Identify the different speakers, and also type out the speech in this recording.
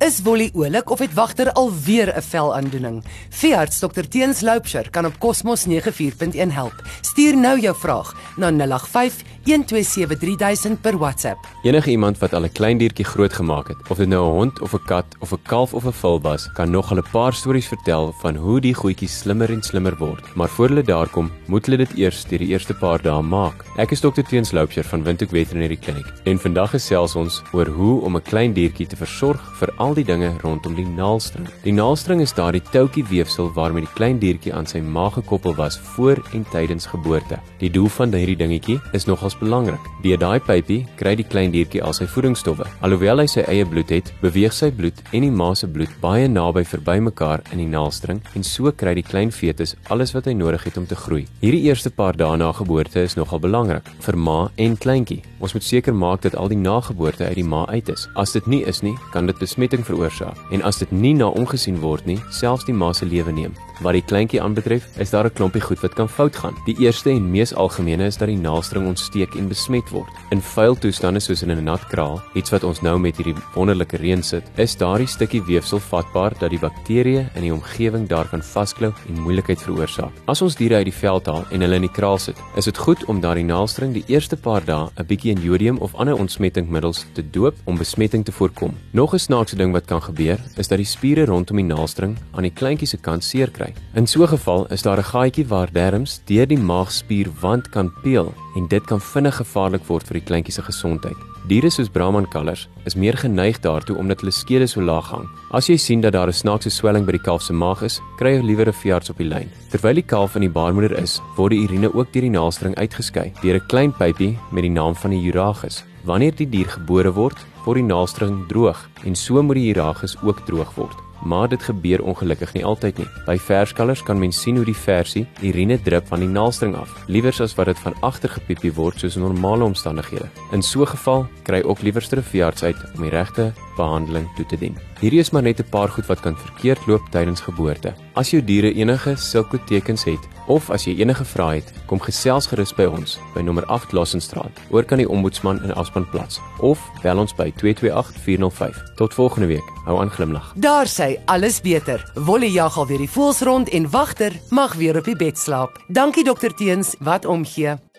Speaker 1: Is Wolly oulik of het wagter alweer 'n velaandoening? Veearts Dr Teens Loupsher kan op Cosmos 94.1 help. Stuur nou jou vraag na 085 1273000 per WhatsApp.
Speaker 2: Enige iemand wat al 'n klein diertjie grootgemaak het, of dit nou 'n hond of 'n kat of 'n kalf of 'n vul was, kan nog 'n paar stories vertel van hoe die goedjies slimmer en slimmer word. Maar voor hulle daar kom, moet hulle dit eers deur die eerste paar dae maak. Ek is Dr Teens Loupsher van Windhoek Veterinary Clinic en vandag gesels ons oor hoe om 'n klein diertjie te versorg vir die dinge rondom die naalstring. Die naalstring is daardie toutjie weefsel waarmee die klein diertjie aan sy ma gekoppel was voor en tydens geboorte. Die doel van hierdie dingetjie is nogals belangrik. Deur daai pypie kry die klein diertjie al sy voedingsstowwe. Alhoewel hy sy eie bloed het, beweeg sy bloed en die ma se bloed baie naby verby mekaar in die naalstring en so kry die klein fetus alles wat hy nodig het om te groei. Hierdie eerste paar dae na geboorte is nogal belangrik vir ma en kleintjie. Ons moet seker maak dat al die nageboorte uit die ma uit is. As dit nie is nie, kan dit besmetting veroorsaak en as dit nie na omgesien word nie, selfs die ma se lewe neem. Wat die kleintjie aanbetref, is daar 'n klompie goed wat kan fout gaan. Die eerste en mees algemene is dat die naalstring ontsteek en besmet word. In vuil toestande soos in 'n nat kraal, iets wat ons nou met hierdie wonderlike reën sit, is daardie stukkie weefsel vatbaar dat die bakterieë in die omgewing daar kan vasklou en moeilikheid veroorsaak. As ons diere uit die veld haal en hulle in die kraal sit, is dit goed om daardie naalstring die eerste paar dae 'n bietjie in jodium of ander ontsmettingmiddels te doop om besmetting te voorkom. Nog 'n snaakse ding wat kan gebeur, is dat die spiere rondom die naalstring aan die kleintjie se kant seer kry. In so 'n geval is daar 'n gaatjie waar derms deur die maagspierwand kan peel en dit kan vinnig gevaarlik word vir die kleintjie se gesondheid. Diere soos Brahman kalvers is meer geneig daartoe omdat hulle skede so laag hang. As jy sien dat daar 'n snaakse swelling by die kalf se maag is, kry jy liewer 'n veearts op die lyn. Terwyl die kalf in die baarmoeder is, word die urine ook deur die naalstring uitgeskei deur 'n klein pypie met die naam van die uragus. Wanneer die dier gebore word, word die naalstring droog en so moet die uragus ook droog word maar dit gebeur ongelukkig nie altyd nie. By verskalers kan mens sien hoe die versie urine drup van die naalstring af, liewers as wat dit van agter gepiepie word soos normale omstandighede. In so 'n geval kry ook liewerste veearts uit om die regte behandeling toe te dien. Hierdie is maar net 'n paar goed wat kan verkeerd loop tydens geboorte. As jou diere enige sulke tekens het of as jy enige vrae het, kom gesels gerus by ons by nommer 8 Lassenstraat. Oor kan die ombudsman in Aspan plaas of bel ons by 228405. Tot volgende week. Hou aan glimlag.
Speaker 1: Daar sê alles beter. Wolly jag al weer die voels rond en wagter mag weer op die bed slaap. Dankie dokter Teens, wat omgee.